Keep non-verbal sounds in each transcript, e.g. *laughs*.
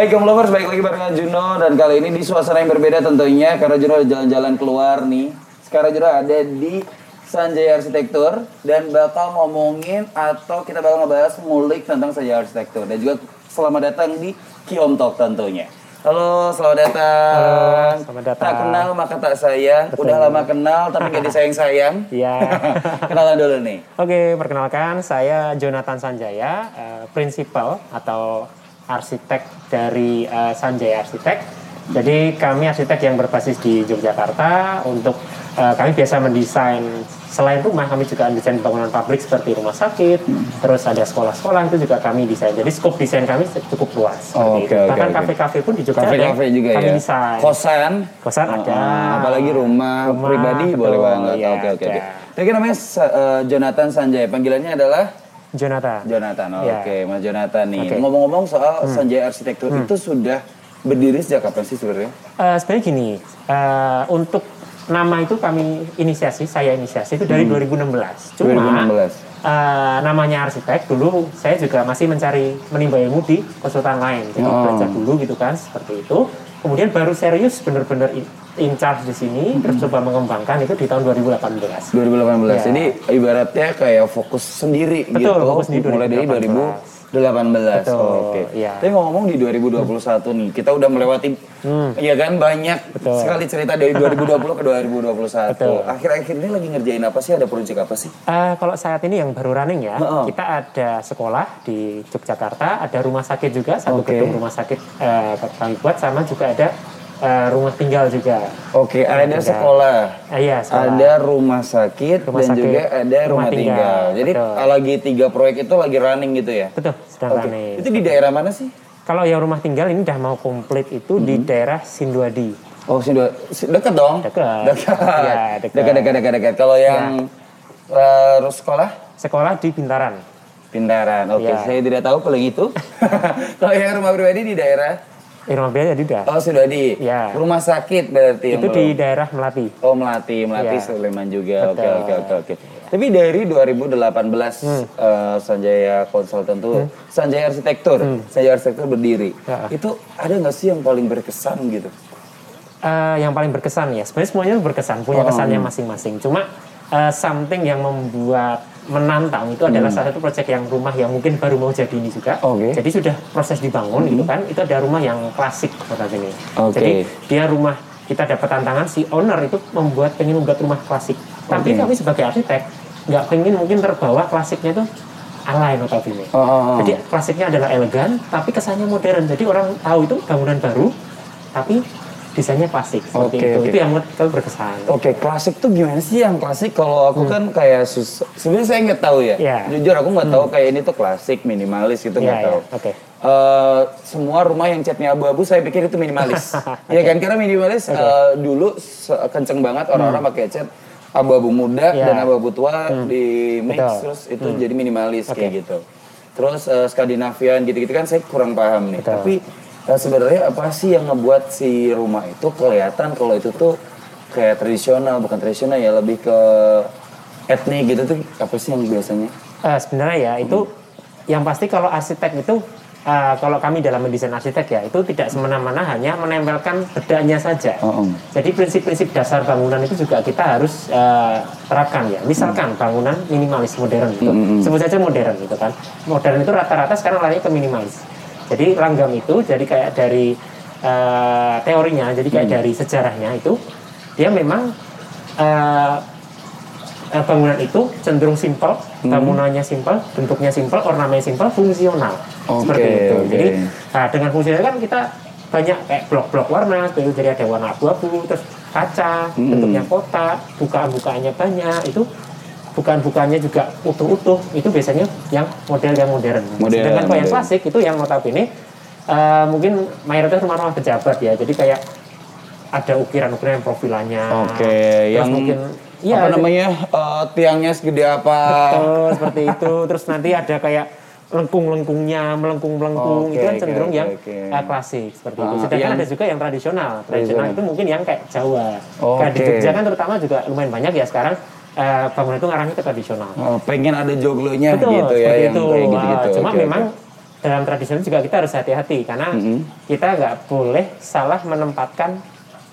Hai kaum lovers, balik lagi barengan Juno dan kali ini di suasana yang berbeda tentunya karena Juno ada jalan-jalan keluar nih. Sekarang Juno ada di Sanjaya Arsitektur dan bakal ngomongin atau kita bakal ngebahas mulik tentang Sanjaya Arsitektur dan juga selamat datang di Kiom Talk tentunya. Halo, selamat datang. Halo, selamat datang. Tak kenal maka tak sayang. Udah lama kenal tapi gak disayang-sayang. *laughs* Iya. *laughs* Kenalan dulu nih. Oke, perkenalkan saya Jonathan Sanjaya, eh, prinsipal atau arsitek dari eh, Sanjaya Arsitek. Jadi kami arsitek yang berbasis di Yogyakarta untuk eh, kami biasa mendesain selain rumah kami juga mendesain bangunan pabrik seperti rumah sakit, terus ada sekolah-sekolah itu juga kami desain. Jadi skop desain kami cukup luas. Oh, oke, Bahkan kafe-kafe pun di Jogja ada Kafe-kafe yang juga kami ya. desain. Kosan. Kosan ada. Ah, apalagi rumah, Rumah, pribadi betul, boleh banget. iya, oke oke oke. kan namanya eh, Jonathan Sanjay. Panggilannya adalah Jonathan. Jonathan. Iya. Oke, Mas Jonathan nih. Hmm. Ngomong-ngomong soal Sanjay Arsitektur itu sudah berdiri sejak kapan sih sebenarnya? Eh, sebenarnya gini, eh, untuk nama itu kami inisiasi, saya inisiasi itu dari 2016. Cuma 2016. eh, namanya arsitek dulu saya juga masih mencari menimba ilmu di konsultan lain, jadi Oh. belajar dulu gitu kan seperti itu. Kemudian baru serius benar-benar in, charge di sini, terus coba mengembangkan itu di tahun 2018. 2018. Iya. Jadi ibaratnya kayak fokus sendiri Betul, gitu. fokus di mulai dari 2018. 2018. Betul, Oke. iya. Tapi ngomong di 2021 nih, kita udah melewati Iya kan banyak Hmm. Betul. sekali cerita dari *laughs* 2020 ke 2021. Betul. Akhir-akhir ini lagi ngerjain apa sih? Ada proyek apa sih? Eh, kalau saat ini yang baru running ya, Heeh. kita ada sekolah di Yogyakarta, ada rumah sakit juga, satu Oke. gedung rumah sakit eh, kami buat, sama juga ada eh, rumah tinggal juga. Oke, ada tinggal. sekolah. Eh, iya, sekolah. Ada rumah sakit Rumah dan sakit, juga ada rumah, rumah tinggal. tinggal. Jadi Betul. lagi tiga proyek itu lagi running gitu ya? Betul, sedang Oke. running. Itu di daerah mana sih? Kalau yang rumah tinggal ini udah mau komplit itu Hmm. di daerah Sinduadi. Oh, sini dekat dong. Dekat. Dekat. Iya, dekat. Dekat, dekat, dekat, dekat. Kalau yang eh, sekolah Sekolah di Bintaran. Pindaran. Oke, Iya. saya tidak tahu paling itu. *laughs* Kalau yang rumah pribadi di daerah Eh, rumah biaya jadi udah. Oh, sudah di Iya. rumah sakit berarti itu di daerah Melati. Oh, Melati, Melati Iya. Sleman juga. Oke, Betul. oke, oke, oke. Tapi dari 2018 Hmm. eh, Sanjaya Konsultan tuh, Sanjaya Arsitektur, Sanjaya Arsitektur berdiri. Ya. Itu ada nggak sih yang paling berkesan gitu? Eh, yang paling berkesan ya, sebenarnya semuanya berkesan, punya Oh. kesannya masing-masing. Cuma eh, something yang membuat menantang itu adalah salah satu proyek yang rumah yang mungkin baru mau jadi ini juga. Hmm. Oke. Jadi sudah proses dibangun gitu kan, itu ada rumah yang klasik seperti ini. Oke. Jadi dia rumah kita dapat tantangan si owner itu membuat pengen membuat rumah klasik. Tapi Oke. kami sebagai arsitek nggak pengen mungkin terbawa klasiknya itu alay notabene. Oh, oh, oh. Jadi klasiknya adalah elegan, tapi kesannya modern. Jadi orang tahu itu bangunan baru, tapi desainnya klasik. Seperti itu. oke. Itu yang menurut kami berkesan. Oke, klasik tuh gimana sih yang klasik? Kalau aku kan kayak sus, sebenarnya saya nggak tahu ya. Hmm. Iya. Jujur aku nggak tahu kayak ini tuh klasik, minimalis gitu nggak Iya, tahu. iya. Oke. Eh, semua rumah yang catnya abu-abu saya pikir itu minimalis. *laughs* ya kan karena minimalis eh, dulu kenceng banget orang-orang pakai cat abu-abu muda Hmm. Iya. dan abu-abu tua di mix Betul. Hmm. terus itu jadi minimalis kayak gitu. Terus eh, Skandinavian gitu-gitu kan saya kurang paham nih. Betul. Tapi eh, sebenarnya apa sih yang ngebuat si rumah itu kelihatan kalau itu tuh kayak tradisional bukan tradisional ya lebih ke etnik gitu tuh apa sih yang biasanya? Eh, sebenarnya ya itu yang pasti kalau arsitek itu eh, kalau kami dalam mendesain arsitek ya itu tidak semena-mena hanya menempelkan bedanya saja. Oh, oh. Jadi prinsip-prinsip dasar bangunan itu juga kita harus eh, terapkan ya. Misalkan bangunan minimalis modern gitu. Sebut saja modern gitu kan. Modern itu rata-rata sekarang lari ke minimalis. Jadi langgam itu jadi kayak dari eh, teorinya, jadi kayak dari sejarahnya itu dia memang eh, bangunan itu cenderung simpel, bangunannya simpel, bentuknya simpel, ornamennya simpel, fungsional. Oke, seperti itu. oke. Jadi nah, dengan fungsional kan kita banyak kayak blok-blok warna, itu. jadi ada warna abu-abu, terus kaca, bentuknya kotak, bukaan-bukaannya banyak, itu bukaan-bukaannya juga utuh-utuh, itu biasanya yang model yang modern. Modern, Sedangkan kalau yang klasik itu yang notabene eh, mungkin mayoritas rumah-rumah pejabat ya, jadi kayak ada ukiran-ukiran profilannya. Oke, Terus yang mungkin apa iya namanya eh, tiangnya segede apa? Betul, seperti itu. Terus nanti ada kayak lengkung-lengkungnya, melengkung-melengkung Oke, itu kan cenderung oke, yang eh, klasik seperti itu. Ah, Sedangkan yang- ada juga yang tradisional. Tradisional itu mungkin yang kayak Jawa. Kayak di. Jogja kan terutama juga lumayan banyak ya sekarang eh, bangunan itu ngarahnya ke tradisional. Oh, pengen ada joglonya Betul, gitu ya seperti yang itu. kayak Wah, gitu-gitu. cuma Oke, memang oke. dalam tradisional juga kita harus hati-hati karena kita nggak boleh salah menempatkan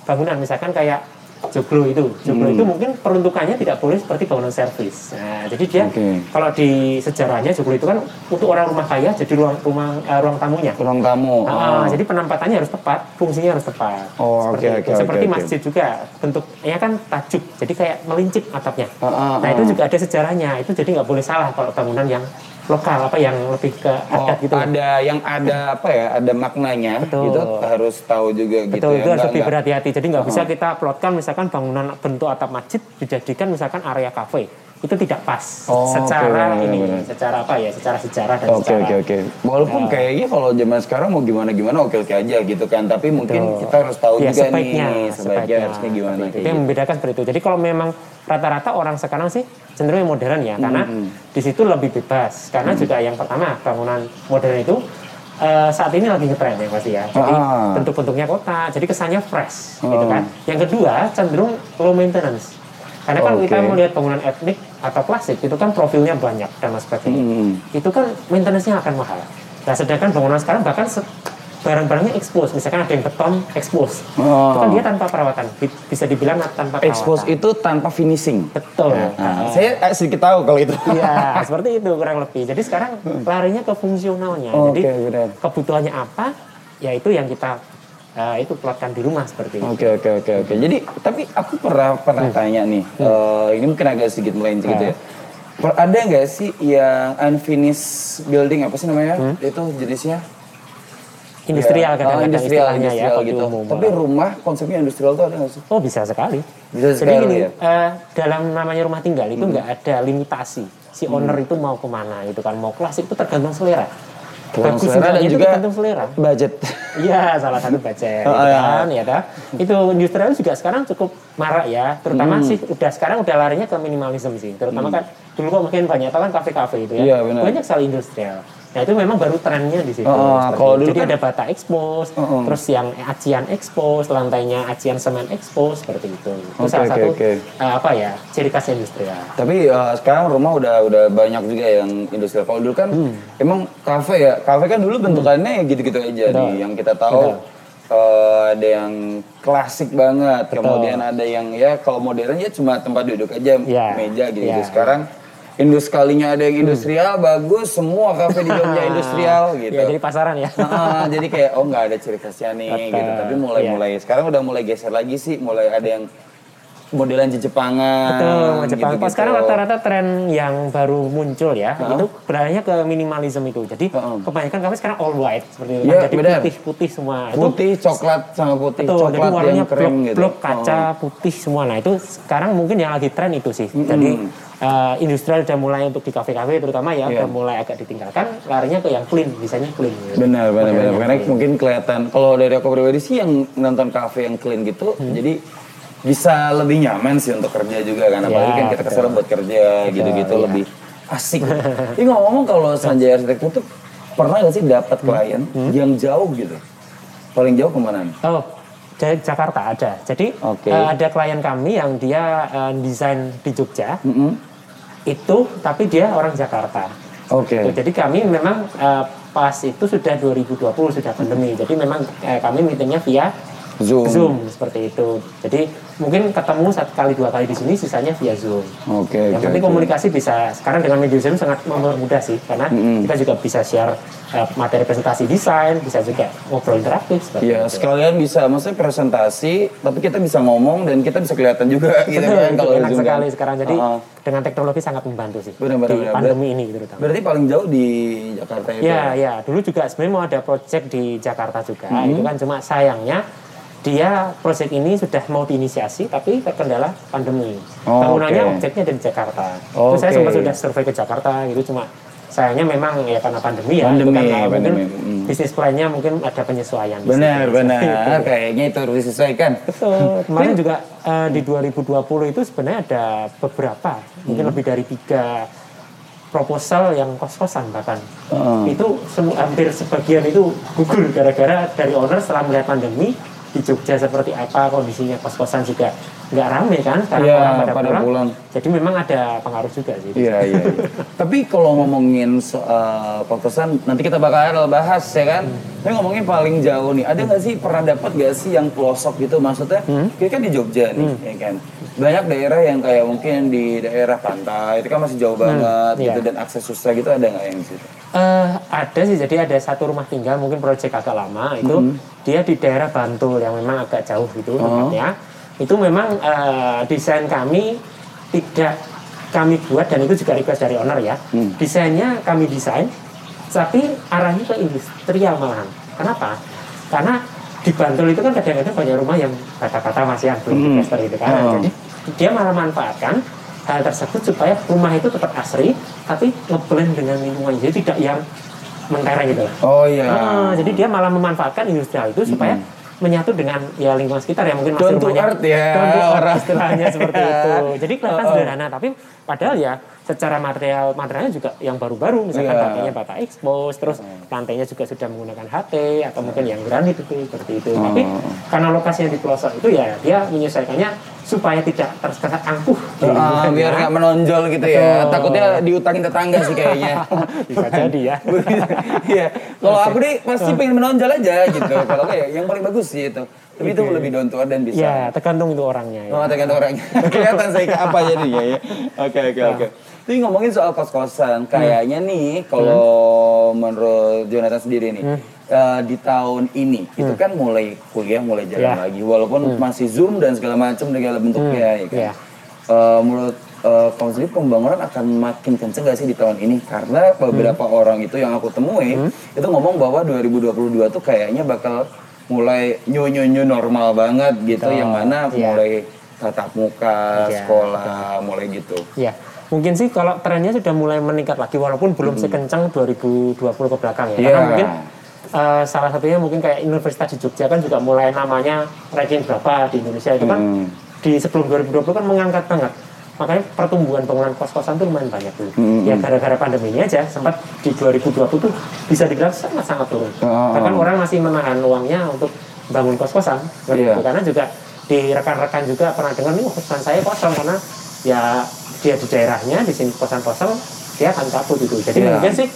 bangunan misalkan kayak joglo itu joglo itu mungkin peruntukannya tidak boleh seperti bangunan servis nah jadi dia Oke. kalau di sejarahnya joglo itu kan untuk orang rumah kaya jadi ruang rumah eh, ruang tamunya Ruang tamu. Ah, Oh. jadi penempatannya harus tepat, fungsinya harus tepat. Oh, Seperti itu. oke, Seperti oke. masjid juga, bentuknya kan tajuk, jadi kayak melincip atapnya. Ah, ah, nah ah. itu juga ada sejarahnya, itu jadi nggak boleh salah kalau bangunan yang lokal apa yang lebih ke Oh, adat gitu. ada yang ada apa ya? Ada maknanya. Betul. Itu harus tahu juga gitu Betul, ya. itu harus lebih berhati-hati. Jadi nggak bisa kita plotkan misalkan bangunan bentuk atap masjid dijadikan misalkan area kafe. Itu tidak pas Oh, secara benar, ini, benar. secara apa ya, secara sejarah dan Oke secara oke oke. Walaupun Nah. kayaknya kalau zaman sekarang mau gimana gimana oke oke aja gitu kan. Tapi mungkin Betul. kita harus tahu Ya, juga sebaiknya, nih sebaiknya harusnya gimana Itu yang gitu. membedakan seperti itu. Jadi kalau memang rata-rata orang sekarang sih cenderung yang modern ya, karena Hmm, di situ lebih bebas. Karena juga yang pertama bangunan modern itu eh, saat ini lagi ngetren ya pasti ya. Jadi Ah. bentuk-bentuknya kota, jadi kesannya fresh, gitu Oh. kan. Yang kedua cenderung low maintenance. Karena kan kita Oke. melihat bangunan etnik atau klasik itu kan profilnya banyak dan sebagainya. Hmm. Itu kan maintenance-nya akan mahal. Nah sedangkan bangunan sekarang bahkan se- barang-barangnya expose, misalkan ada yang beton expose, Oh. itu kan dia tanpa perawatan, Bi- bisa dibilang tanpa perawatan. Expose itu tanpa finishing. Betul. Nah, saya eh, sedikit tahu kalau itu. Iya, *laughs* seperti itu kurang lebih. Jadi sekarang larinya ke fungsionalnya. Hmm. Oke, Jadi benar. kebutuhannya apa, ya itu yang kita eh, itu plotkan di rumah seperti itu. Oke oke oke oke. Jadi tapi aku pernah pernah tanya nih. eh, ini mungkin agak sedikit melenceng gitu ya. Per- Ada nggak sih yang unfinished building apa sih namanya? Itu jenisnya? Industrial Ya, kadang-kadang oh, industrial, ya, industrial di gitu. umum. Tapi rumah konsepnya industrial tuh ada nggak sih? Oh bisa sekali. Bisa Jadi sekali gini, ya? eh, dalam namanya rumah tinggal itu nggak ada limitasi. Si owner itu mau ke mana itu kan mau klasik itu tergantung selera. Tergantung selera dan itu juga tergantung selera. Budget. Iya, salah satu budget *laughs* Oh, gitu iya. kan, ya dah. Itu industrial juga sekarang cukup marak ya, terutama Hmm. sih udah sekarang udah larinya ke minimalisme sih. Terutama kan dulu kok mungkin banyak kan kafe-kafe itu ya. Iya, benar. banyak sekali industrial. Nah, itu memang baru trennya di situ. Oh, kalau dulu Jadi kan- ada bata expose, Oh, oh. terus yang acian expose, lantainya acian semen expose seperti itu. Itu Oke, salah oke, satu oke. eh, apa ya? ciri khas industrial. Tapi eh, sekarang rumah udah udah banyak juga yang industrial. Kalau dulu kan emang kafe ya, kafe kan dulu bentukannya ya gitu-gitu aja Betul. nih. Yang kita tahu eh, ada yang klasik banget, Betul. kemudian ada yang ya kalau modern ya cuma tempat duduk aja, Iya. meja gitu. Iya. Sekarang indus kalinya ada yang industrial bagus, semua kafe di Jogja *laughs* industrial gitu. Ya, jadi pasaran ya. Nah, jadi kayak oh nggak ada ciri khasnya nih Betul. gitu. Tapi mulai Iya. mulai sekarang udah mulai geser lagi sih, mulai ada yang modelan Jepangan. Betul, Jepang. gitu-gitu. Kalau sekarang rata-rata tren yang baru muncul ya, itu beralihnya ke minimalism itu. Jadi Heeh. kebanyakan kafe sekarang all white seperti itu. Iya, kan. Jadi putih-putih semua. Itu putih, coklat sama putih, betul. Jadi coklat warnanya yang kering gitu. blok-blok kaca putih semua. Nah itu sekarang mungkin yang lagi tren itu sih. Jadi eh, industrial udah mulai untuk di kafe-kafe terutama ya Iya. udah mulai agak ditinggalkan. Larinya ke yang clean, desainnya clean. gitu. Benar, benar, benar. Karena mungkin kelihatan kalau dari aku pribadi sih yang nonton kafe yang clean gitu, Hmm. jadi bisa lebih nyaman sih untuk kerja juga kan. Apalagi Ya, kan kita ke sana buat kerja gitu-gitu iya. lebih asik. Ini ngomong-ngomong kalau Sanjay Arsitektur tuh pernah gak sih dapat Hmm. klien yang jauh gitu? Paling jauh ke mana? Oh, dari Jakarta ada. Jadi Oke. eh, ada klien kami yang dia eh, desain di Jogja. Mm-mm. itu tapi dia orang Jakarta. Oke. Tuh, Jadi kami memang eh, pas itu sudah 2020 sudah pandemi. Jadi memang eh, kami meetingnya via Zoom. Zoom seperti itu. Jadi mungkin ketemu satu kali dua kali di sini, sisanya via Zoom. Oke, Yang oke, penting oke. komunikasi bisa sekarang dengan media Zoom sangat mempermudah sih karena kita juga bisa share eh, materi presentasi desain, bisa juga ngobrol interaktif Iya, itu. sekalian bisa maksudnya presentasi, tapi kita bisa ngomong dan kita bisa kelihatan juga gitu kan kalau enak Zoom kan. sekali sekarang. Jadi Heeh. dengan teknologi sangat membantu sih Benar, benar, di benar. pandemi ini terutama. Berarti paling jauh di Jakarta itu. Ya, ya. Dulu juga sebenarnya mau ada project di Jakarta juga. Hmm. Itu kan cuma sayangnya dia project ini sudah mau diinisiasi tapi terkendala pandemi. Oh, Bangunannya oke. objeknya dari Jakarta. Itu saya Oke. sempat sudah survei ke Jakarta gitu cuma sayangnya memang ya karena pandemi ya. Pandemi, itu kan, uh, mungkin pandemi. Hmm. bisnis plan-nya mungkin ada penyesuaian. Benar, benar. *laughs* Kayaknya itu harus disesuaikan. Betul. Kemarin juga eh, di 2020 itu sebenarnya ada beberapa, mungkin Hmm. lebih dari tiga proposal yang kos-kosan bahkan. Heeh. Itu hampir sebagian itu gugur gara-gara dari owner setelah melihat pandemi di Jogja seperti apa kondisinya kos-kosan juga nggak rame kan karena orang pada, pada pulang. pulang. Jadi memang ada pengaruh juga sih. Iya iya. iya. *laughs* Tapi kalau ngomongin soal kokosan nanti kita bakal bahas ya kan. Tapi ngomongin paling jauh nih, ada nggak sih pernah dapat nggak sih yang pelosok gitu maksudnya? Kita kan di Jogja nih, ya kan. Banyak daerah yang kayak mungkin di daerah pantai itu kan masih jauh banget iya. gitu dan akses susah gitu ada nggak yang situ? Eh, ada sih, jadi ada satu rumah tinggal mungkin proyek agak lama itu dia di daerah Bantul yang memang agak jauh gitu tempatnya. Itu memang eh, desain kami tidak kami buat dan itu juga request dari owner ya. Desainnya kami desain, tapi arahnya ke industrial malahan. Kenapa? Karena di Bantul itu kan kadang-kadang banyak rumah yang kata-kata masih yang belum diplaster gitu kan. Oh. Jadi dia malah manfaatkan hal tersebut supaya rumah itu tetap asri tapi ngeblend dengan lingkungan jadi tidak yang mentereng gitu Oh iya. Ah, jadi dia malah memanfaatkan industrial itu supaya menyatu dengan ya lingkungan sekitar ya mungkin masih to rumahnya earth ya, earth orang. istilahnya seperti *laughs* itu jadi kelihatan Oh, oh. sederhana tapi padahal ya secara material materialnya juga yang baru-baru misalkan Iya. batanya bata expose terus lantainya juga sudah menggunakan HT atau mungkin yang granit itu seperti itu tapi Oh. karena lokasinya di pelosok itu ya dia menyesuaikannya supaya tidak terkesan angkuh di Ah, biar nggak menonjol gitu ya. Betul. Takutnya diutangin tetangga sih kayaknya. *laughs* bisa jadi ya *laughs* Iya. Kalau aku nih pasti pengen menonjol aja gitu. Kalau nggak ya yang paling bagus sih itu. Tapi itu lebih down to earth dan bisa. ya tergantung itu orangnya ya. Oh, tergantung orangnya. *laughs* Kelihatan saya ke apa jadinya ya. Oke, oke, oke. Tapi ngomongin soal kos-kosan, kayaknya nih kalau menurut Jonathan sendiri nih, eh, di tahun ini itu kan mulai kuliah mulai jalan Ya. lagi, walaupun masih zoom dan segala macam segala bentuknya, ya kan. Ya. Eh, menurut kamu sendiri pembangunan akan makin kenceng gak sih di tahun ini? Karena beberapa orang itu yang aku temui itu ngomong bahwa 2022 tuh kayaknya bakal mulai new new new normal banget gitu, Betul. yang mana Iya. mulai tatap muka, Iya, sekolah, mulai gitu. Ya, mungkin sih kalau trennya sudah mulai meningkat lagi walaupun belum sekencang 2020 ke belakang ya. Iya. Karena mungkin eh, salah satunya mungkin kayak Universitas di Jogja kan juga mulai namanya ranking berapa di Indonesia itu kan Hmm. di sebelum 2020 kan mengangkat banget. Makanya pertumbuhan bangunan kos-kosan tuh lumayan banyak dulu. Hmm. Ya gara-gara pandemi ini aja sempat di 2020 tuh bisa dibilang sangat-sangat turun. Oh. Bahkan orang masih menahan uangnya untuk bangun kos-kosan. Seperti Iya. itu. Karena juga di rekan-rekan juga pernah dengar nih "Oh, kosan saya kosong karena ya dia di daerahnya di sini kosan kosong dia akan cabut itu. Jadi Iya. mungkin sih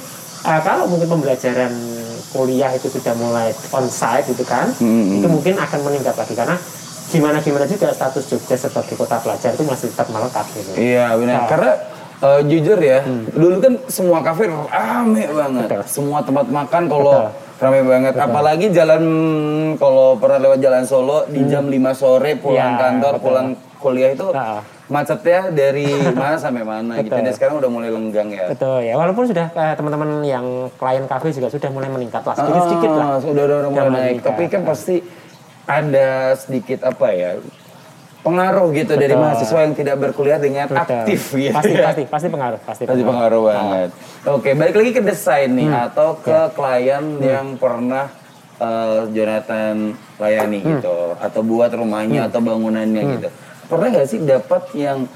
uh, kalau mungkin pembelajaran kuliah itu sudah mulai onsite gitu kan, Hmm. itu mungkin akan meningkat lagi karena gimana gimana juga status Jogja sebagai kota pelajar itu masih tetap melekat gitu. Iya benar. Nah. Karena eh, jujur ya, dulu kan semua kafe rame banget. Betul. Semua tempat makan kalau Betul. rame banget. Apalagi jalan kalau pernah lewat jalan Solo di jam 5 sore pulang Iya, kantor, betul. pulang kuliah itu Ah. macetnya dari *laughs* mana sampai mana gitu. Betul. Dan sekarang udah mulai lenggang ya. Betul ya, walaupun sudah eh, teman-teman yang klien kafe juga sudah mulai meningkat lah, sedikit-sedikit lah. Ah, Sudah udah, udah mulai naik. Tapi kan pasti ada sedikit apa ya pengaruh gitu dari Betul. mahasiswa yang tidak berkuliah dengan Betul. aktif gitu. Pasti, ya. pasti, pasti pengaruh, pasti Pasti pengaruh banget. Oke, balik lagi ke desain nih Hmm. atau ke Ya. klien yang pernah eh, Jonathan layani Hmm. gitu atau buat rumahnya atau bangunannya gitu. Pernah nggak sih dapat yang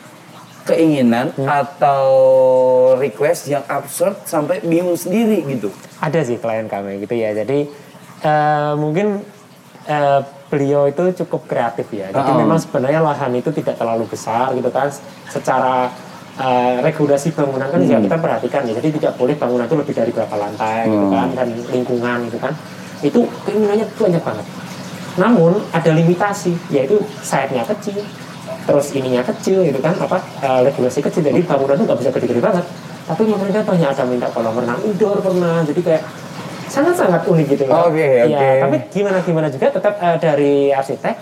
keinginan Hmm. atau request yang absurd sampai bingung sendiri gitu? Ada sih klien kami gitu ya. Jadi eh, mungkin eh, beliau itu cukup kreatif ya. Jadi Oh. memang sebenarnya lahan itu tidak terlalu besar gitu kan. Secara eh, regulasi bangunan kan juga kita perhatikan ya. Jadi tidak boleh bangunan itu lebih dari berapa lantai gitu kan dan lingkungan gitu kan. Itu keinginannya banyak banget. Namun ada limitasi yaitu site-nya kecil, terus ininya kecil gitu kan apa eh, regulasi kecil jadi bangunan itu nggak bisa gede-gede banget. Tapi mereka banyak ada minta kolam renang indoor pernah jadi kayak sangat-sangat unik gitu loh. Oke, Ya, oke. tapi gimana gimana juga tetap eh, dari arsitek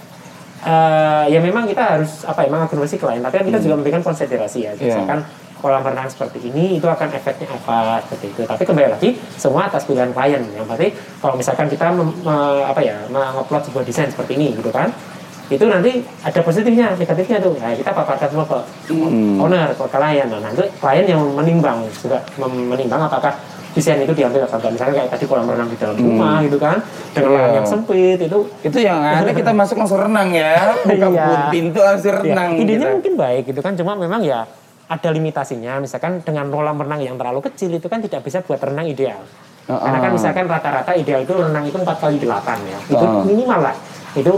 eh, ya memang kita harus apa ya mengakomodasi klien tapi kan kita juga memberikan konsiderasi ya Hmm. Iya. misalkan kolam renang seperti ini itu akan efeknya apa seperti itu tapi kembali lagi semua atas pilihan klien yang pasti kalau misalkan kita mem- me- apa ya mengupload sebuah desain seperti ini gitu kan itu nanti ada positifnya negatifnya tuh nah, kita paparkan semua ke Hmm. owner ke klien nah nanti klien yang menimbang juga menimbang apakah desain itu diambil apa enggak misalnya kayak tadi kolam renang di dalam rumah gitu kan dengan Hmm. Iya. yang sempit itu Itu yang *laughs* ada kita masuk langsung renang ya, buka Iya. pintu langsung Ya, renang. idenya kita. mungkin baik gitu kan cuma memang ya ada limitasinya misalkan dengan kolam renang yang terlalu kecil itu kan tidak bisa buat renang ideal Ah, karena kan misalkan rata-rata ideal itu renang itu 4 kali 8 ya itu Ah. minimal lah itu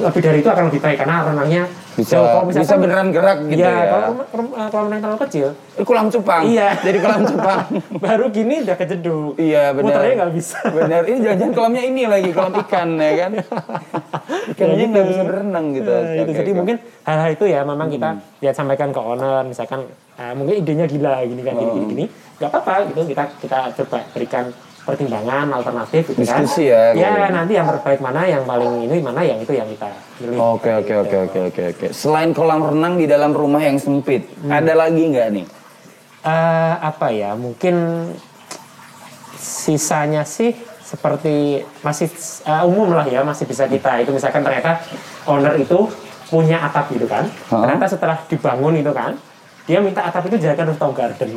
lebih dari itu akan lebih baik karena renangnya Bisa jauh. Kalau bisa beneran gerak gitu Iya, ya. kalau eh, kalau renang terlalu kecil, Eh, kolam cupang. Iya. *laughs* Jadi kolam cupang. *laughs* baru gini udah kejeduk. Iya benar. Muternya nggak bisa. Benar. Ini jangan-jangan kolamnya ini lagi kolam ikan ya kan. *laughs* Ikannya nggak bisa berenang gitu. Nah, Oke, itu. Jadi oke. mungkin hal-hal itu ya memang kita ya sampaikan ke owner misalkan ah, mungkin idenya gila gini kan gini gini gini nggak apa-apa gitu kita kita coba berikan pertimbangan alternatif gitu kan. Diskusi ya, ya gitu. nanti yang terbaik mana yang paling ini mana yang itu yang kita pilih. Oke oke oke oke oke oke. Selain kolam renang di dalam rumah yang sempit, ada lagi nggak nih? Eh, apa ya mungkin sisanya sih seperti masih eh, umum lah ya masih bisa kita. Itu misalkan ternyata owner itu punya atap gitu kan. Ternyata setelah dibangun itu kan dia minta atap itu jadikan rooftop garden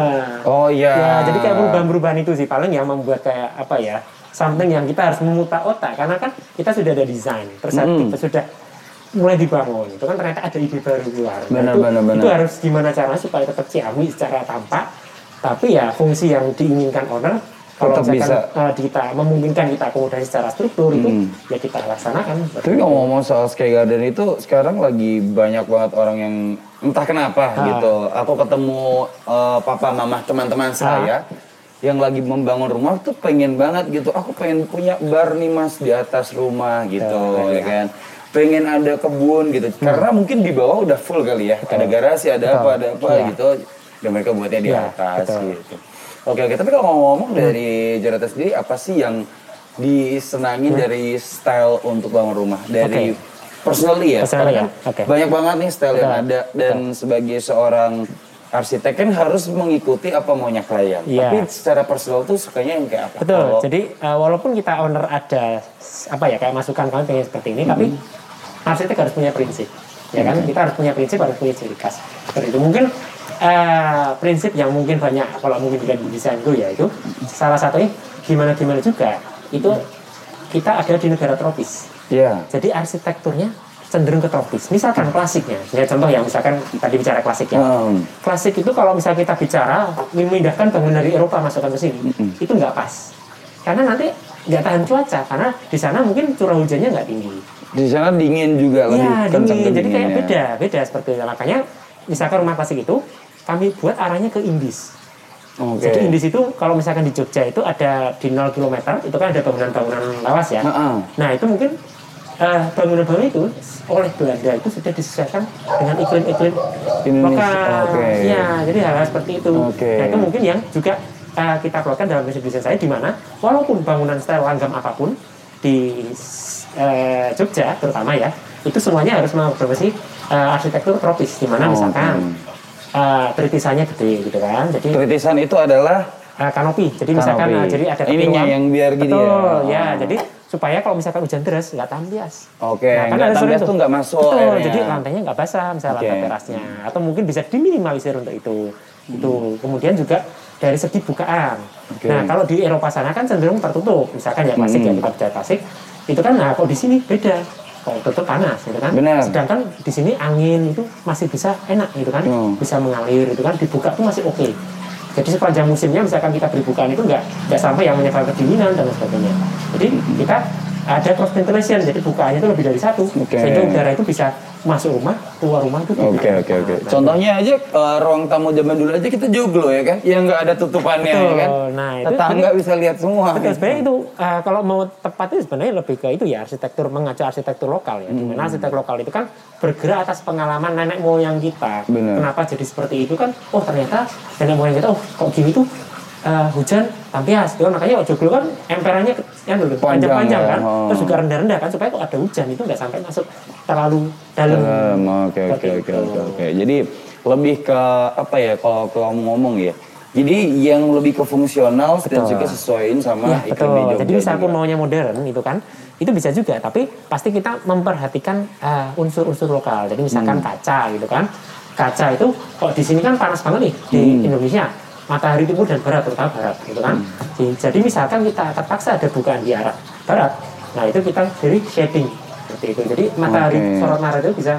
*laughs* Oh iya. ya jadi kayak perubahan-perubahan itu sih paling yang membuat kayak apa ya something yang kita harus memutar otak karena kan kita sudah ada desain terus Mm. kita sudah mulai dibangun itu kan ternyata ada ide baru keluar Nah, Benar, itu, benar, benar. itu harus gimana caranya supaya tetap ciamik secara tampak tapi ya fungsi yang diinginkan owner kalau Tetap misalkan bisa. eh, kita memungkinkan kita akomodasi secara struktur itu Hmm. ya kita laksanakan Tapi ngomong-ngomong soal Sky Garden itu sekarang lagi banyak banget orang yang entah kenapa Ah. gitu. Aku ketemu eh, papa mama teman-teman saya yang lagi membangun rumah tuh pengen banget gitu. Aku pengen punya bar nih mas di atas rumah gitu ya kan. Pengen ada kebun gitu. Karena mungkin di bawah udah full kali ya. Ada garasi, ada apa, ada apa Iya. gitu. Dan mereka buatnya di Iya, atas betul. gitu. Oke oke. Tapi kalau ngomong dari Jonathan sendiri apa sih yang disenangi dari style untuk bangun rumah dari Oke. Personally ya? Personally ya, oke. banyak banget nih style yang Betul, ada dan sebagai seorang arsitek kan harus mengikuti apa maunya klien. Iya. Tapi secara personal tuh sukanya yang kayak apa? Betul. Kalau- Jadi uh, walaupun kita owner ada apa ya kayak masukan kami pengen seperti ini, tapi arsitek harus punya prinsip, ya kan? Kita harus punya prinsip, harus punya ciri khas. Seperti itu mungkin uh, prinsip yang mungkin banyak kalau mungkin juga di desain itu ya itu salah satunya gimana gimana juga itu kita ada di negara tropis. Iya. Jadi arsitekturnya cenderung ke tropis. Misalkan klasiknya, ya contoh ya misalkan tadi bicara klasik ya Hmm. klasik itu kalau misalnya kita bicara memindahkan bangunan dari Eropa masukkan ke sini itu nggak pas karena nanti nggak tahan cuaca karena di sana mungkin curah hujannya nggak tinggi Di sana dingin juga lebih Iya kencang dingin jadi kayak beda beda seperti itu makanya misalkan rumah klasik itu kami buat arahnya ke Indis Oke. jadi Indis itu kalau misalkan di Jogja itu ada di 0 km itu kan ada bangunan-bangunan lawas ya Heeh. Nah itu mungkin eh, bangunan-bangunan itu oleh Belanda itu sudah disesuaikan dengan iklim-iklim Indonesia, lokal. oke. Iya, jadi hal-hal seperti itu. Oke. Nah itu mungkin yang juga eh, kita keluarkan dalam prinsip desain saya di mana walaupun bangunan style langgam apa pun di eh, Jogja terutama ya itu semuanya harus mengadopsi eh, arsitektur tropis di mana Oh, misalkan eh, tritisannya gede gitu kan. Jadi Tritisan itu adalah eh, kanopi. Jadi misalkan Kanopi. eh, jadi ada Ininya yang biar gini ya? Betul, ya. Oh. Jadi supaya kalau misalkan hujan deras nggak tahan bias. Oke, Nah, kan nggak ada tahan bias tuh nggak masuk Betul, airnya. jadi lantainya nggak basah misalnya Oke. lantai terasnya. Atau mungkin bisa diminimalisir untuk itu. Itu. Kemudian juga dari segi bukaan. Oke. Nah, kalau di Eropa sana kan cenderung tertutup. Misalkan ya klasik ya Hmm. kita bicara klasik. Itu kan nah kalau di sini beda. Kalau tutup panas gitu kan. Benar. Sedangkan di sini angin itu masih bisa enak gitu kan. Hmm. Bisa mengalir itu kan dibuka tuh masih oke. Jadi sepanjang musimnya misalkan kita beri bukaan itu nggak nggak sampai yang menyebabkan kedinginan dan sebagainya. Jadi kita ada cross ventilation, jadi bukaannya itu lebih dari satu, Oke. sehingga udara itu bisa masuk rumah, keluar rumah itu Oke tidak. oke oke. Contohnya aja eh, ruang tamu zaman dulu aja kita joglo ya kan, yang nggak ada tutupannya Betul. ya kan. Nah, itu Tetangga bisa lihat semua. Betul, sebenarnya itu uh, kalau mau tepat itu sebenarnya lebih ke itu ya arsitektur mengacu arsitektur lokal ya. Hmm. Di mana arsitektur lokal itu kan bergerak atas pengalaman nenek moyang kita. Benar. Kenapa jadi seperti itu kan? Oh ternyata nenek moyang kita, oh kok gini tuh uh, hujan tampias. Gitu. Makanya joglo kan emperannya yang dulu Panjang panjang-panjang ya, kan. oh. Terus juga rendah-rendah kan supaya kok ada hujan itu nggak sampai masuk terlalu dalam. Oke oke oke oke oke. Jadi lebih ke apa ya kalau kalau ngomong ya. Jadi yang lebih ke fungsional dan Betul. juga sesuaiin sama Ya, iklim betul. di Jogja. Jadi misalkan juga. maunya modern itu kan, itu bisa juga. Tapi pasti kita memperhatikan uh, unsur-unsur lokal. Jadi misalkan Hmm. kaca gitu kan. Kaca itu kok di sini kan panas banget nih di Hmm. Indonesia. Matahari timur dan barat terutama barat gitu kan. Hmm. Jadi, misalkan kita terpaksa ada bukaan di arah barat. Nah, itu kita beri shading seperti itu. Jadi matahari Oke. sorot matahari itu bisa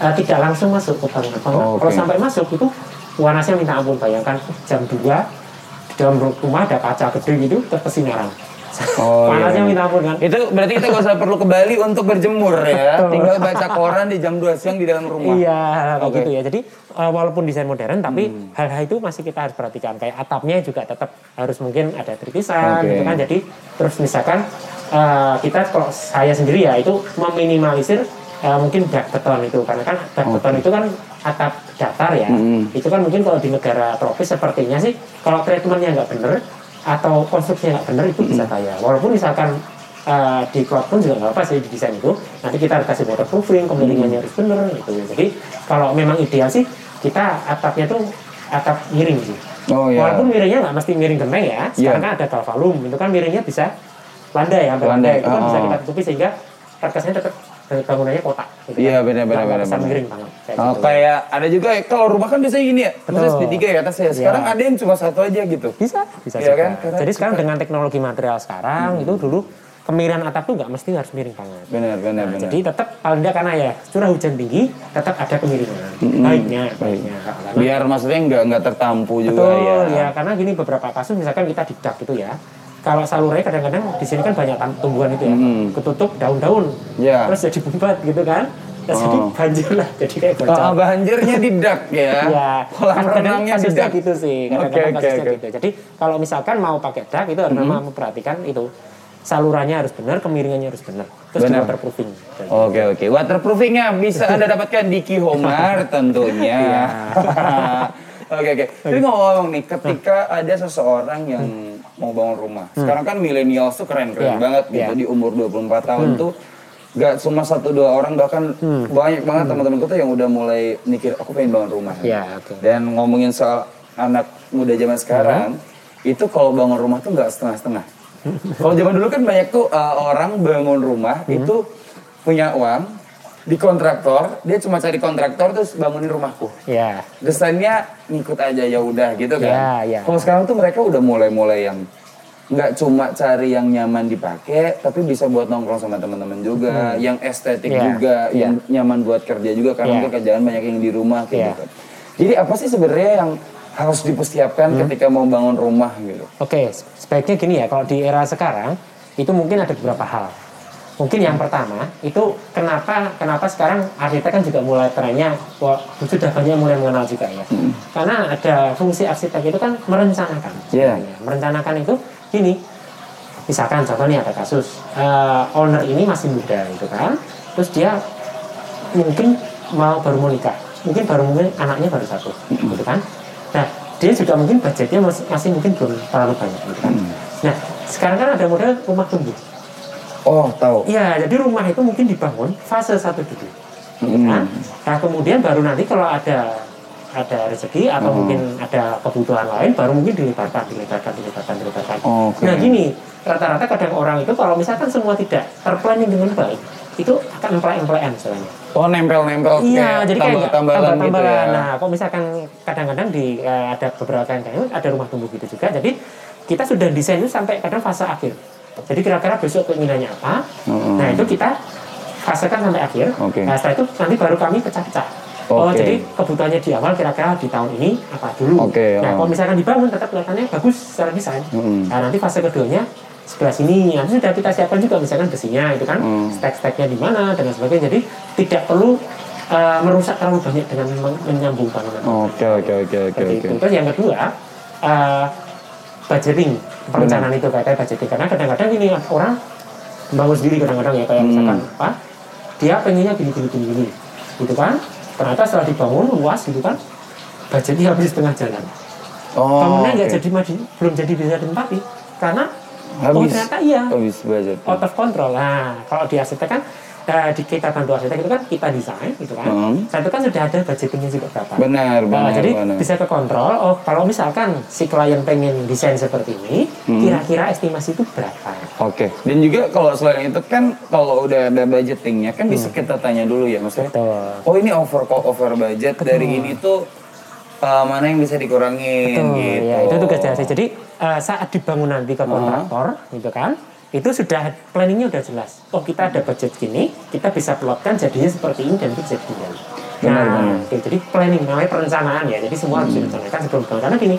uh, tidak langsung masuk ke bangunan. Oh, Kalau sampai masuk itu panasnya minta ampun. Bayangkan jam 2 di dalam rumah ada kaca gede gitu terus kesinaran Oh, Panasnya iya. minta ampun kan. Itu berarti kita gak usah perlu ke Bali untuk berjemur ya. Betul. Tinggal baca koran di jam 2 siang di dalam rumah. Iya, kayak. Hmm. gitu ya. Jadi uh, walaupun desain modern, tapi hal-hal itu masih kita harus perhatikan. Kayak atapnya juga tetap harus mungkin ada tripisan, Oke. gitu kan. Jadi terus misalkan uh, kita kalau saya sendiri ya itu meminimalisir uh, mungkin dak beton itu, karena kan dak beton itu kan atap datar ya. Hmm. Itu kan mungkin kalau di negara tropis sepertinya sih, kalau treatmentnya nggak bener atau konstruksinya nggak bener itu bisa Hmm. bahaya. Walaupun misalkan uh, di cloud pun juga nggak apa sih di desain itu. Nanti kita harus kasih waterproofing, kemiringannya harus bener gitu. Jadi kalau memang ideal sih kita atapnya tuh atap miring sih. Oh iya. Walaupun miringnya nggak mesti miring genteng ya. Sekarang Iya. kan ada galvalum, itu kan miringnya bisa landai ya, Landai, landai. Itu kan bisa oh. kita tutupi sehingga karkasnya tetap bangunannya kotak. Gitu Iya, kan. benar, benar, benar, bisa miring banget. Kayak Oh, gitu. kayak ada juga ya, kalau rumah kan biasanya gini ya, maksudnya Betul. segitiga ya atasnya. Sekarang Iya. ada yang cuma satu aja gitu. Bisa, bisa Iya kan? Karena Jadi sekarang dengan teknologi material sekarang itu dulu kemiringan atap tuh nggak mesti harus miring banget. Benar, benar, Nah, benar. jadi tetap paling tidak karena ya curah hujan tinggi tetap ada kemiringan. Baiknya, baiknya. Karena- Biar maksudnya nggak nggak tertampu juga Betul, ya. ya. Karena gini beberapa kasus misalkan kita di dak gitu ya. Kalau salurnya kadang-kadang di sini kan banyak tumbuhan itu ya. Hmm. Ketutup daun-daun. Ya. Terus jadi bumbat gitu kan. Terus jadi Oh. banjir lah, jadi kayak bocor. Oh, banjirnya *laughs* di dak ya. Ya, Kolam renangnya di kasusnya dak. gitu sih, kadang-kadang oke, kasusnya oke. gitu. Jadi kalau misalkan mau pakai dak itu harus memang memperhatikan itu salurannya harus benar, kemiringannya harus benar, terus Benar. waterproofing. Oke oke, waterproofingnya bisa anda dapatkan di Kihomar *laughs* tentunya. Iya. *laughs* Oke oke. Tapi ngomong nih, ketika ada seseorang yang mau bangun rumah, sekarang kan milenial tuh keren-keren Hmm. Iya, banget gitu. Hmm. di umur 24 tahun tuh Gak cuma satu dua orang bahkan banyak banget teman-temanku tuh yang udah mulai mikir aku pengen bangun rumah. Hmm. Iya, oke. Dan ngomongin soal anak muda zaman sekarang, itu kalau bangun rumah tuh nggak setengah-setengah. *laughs* kalau zaman dulu kan banyak tuh uh, orang bangun rumah Hmm. itu punya uang di kontraktor, dia cuma cari kontraktor terus bangunin rumahku. Ya, Desainnya ngikut aja ya udah gitu kan. Ya, ya. Kalau sekarang tuh mereka udah mulai-mulai yang nggak cuma cari yang nyaman dipakai, tapi bisa buat nongkrong sama teman-teman juga, yang estetik Ya, juga, ya. yang nyaman buat kerja juga karena Ya. kerjaan banyak yang di rumah gitu Ya. kan. Jadi apa sih sebenarnya yang harus dipersiapkan Hmm. ketika mau bangun rumah gitu? Oke, sebaiknya gini ya, kalau di era sekarang itu mungkin ada beberapa hal. Mungkin yang pertama itu kenapa kenapa sekarang arsitek kan juga mulai trennya sudah banyak mulai mengenal juga ya. Karena ada fungsi arsitek itu kan merencanakan. Sebenarnya. Merencanakan itu gini. Misalkan contohnya ada kasus eh, owner ini masih muda gitu kan. Terus dia mungkin mau baru mau nikah. Mungkin baru mungkin anaknya baru satu gitu kan. Nah, dia juga mungkin budgetnya masih, masih mungkin belum terlalu banyak gitu kan. Nah, sekarang kan ada model rumah tumbuh. Oh tahu. Iya, jadi rumah itu mungkin dibangun fase satu dulu. gitu Hmm. kan. Nah, kemudian baru nanti kalau ada ada rezeki atau mungkin ada kebutuhan lain baru mungkin dilebarkan, dilebarkan, dilebarkan, dilebarkan. Oke. Nah, gini, rata-rata kadang orang itu kalau misalkan semua tidak terplanning dengan baik, itu akan emplek-emplekan misalnya. Oh nempel-nempel Iya, jadi kayak tambah-tambahan gitu ya. Nah, kok misalkan kadang-kadang di eh, ada beberapa yang kayak ada rumah tumbuh gitu juga. Jadi kita sudah desain itu sampai kadang fase akhir. Jadi kira-kira besok keinginannya apa? Mm-mm. Nah itu kita fasekan sampai akhir. Oke. Nah setelah itu nanti baru kami pecah-pecah. Oh Oke. jadi kebutuhannya di awal kira-kira di tahun ini apa dulu. Oke, Nah oh. kalau misalkan dibangun tetap kelihatannya bagus secara desain. Mm-mm. Nah nanti fase keduanya sebelah sini nanti sudah kita siapkan juga misalkan besinya itu kan Mm. stek-steknya di mana dan sebagainya jadi tidak perlu uh, merusak terlalu banyak dengan men- menyambung bangunan Oke oke oke oke terus yang kedua uh, budgeting perencanaan itu kayak budgeting karena kadang-kadang ini orang bangun sendiri kadang-kadang ya kayak Hmm. misalkan apa dia pengennya gini gini gini gini gitu kan ternyata setelah dibangun luas gitu kan budgetnya habis setengah jalan Oh. bangunnya nggak oke. jadi maju belum jadi bisa ditempati karena oh Habis. ternyata iya Habis budget. out of control nah kalau di arsitek kan eh, di kita bantu arsitek itu kan kita desain gitu kan Hmm. Saat itu kan sudah ada budgetingnya juga berapa Benar Nah, benar jadi benar. bisa ke kontrol oh kalau misalkan si klien pengen desain seperti ini Hmm. kira-kira estimasi itu berapa Oke, dan juga kalau selain itu kan kalau udah ada budgetingnya kan bisa kita tanya dulu ya maksudnya. betul Oh ini over kok over budget dari ini tuh uh, mana yang bisa dikurangin Betul, gitu. ya, itu tugas jasa. Jadi eh, saat dibangun nanti ke kontraktor, gitu kan, itu sudah planningnya udah jelas. Oh kita ada budget gini, kita bisa plotkan jadinya seperti ini dan itu bisa begini. Benar, Nah, benar. oke, jadi planning namanya perencanaan ya. Jadi semua harus direncanakan sebelum bangun. Karena gini,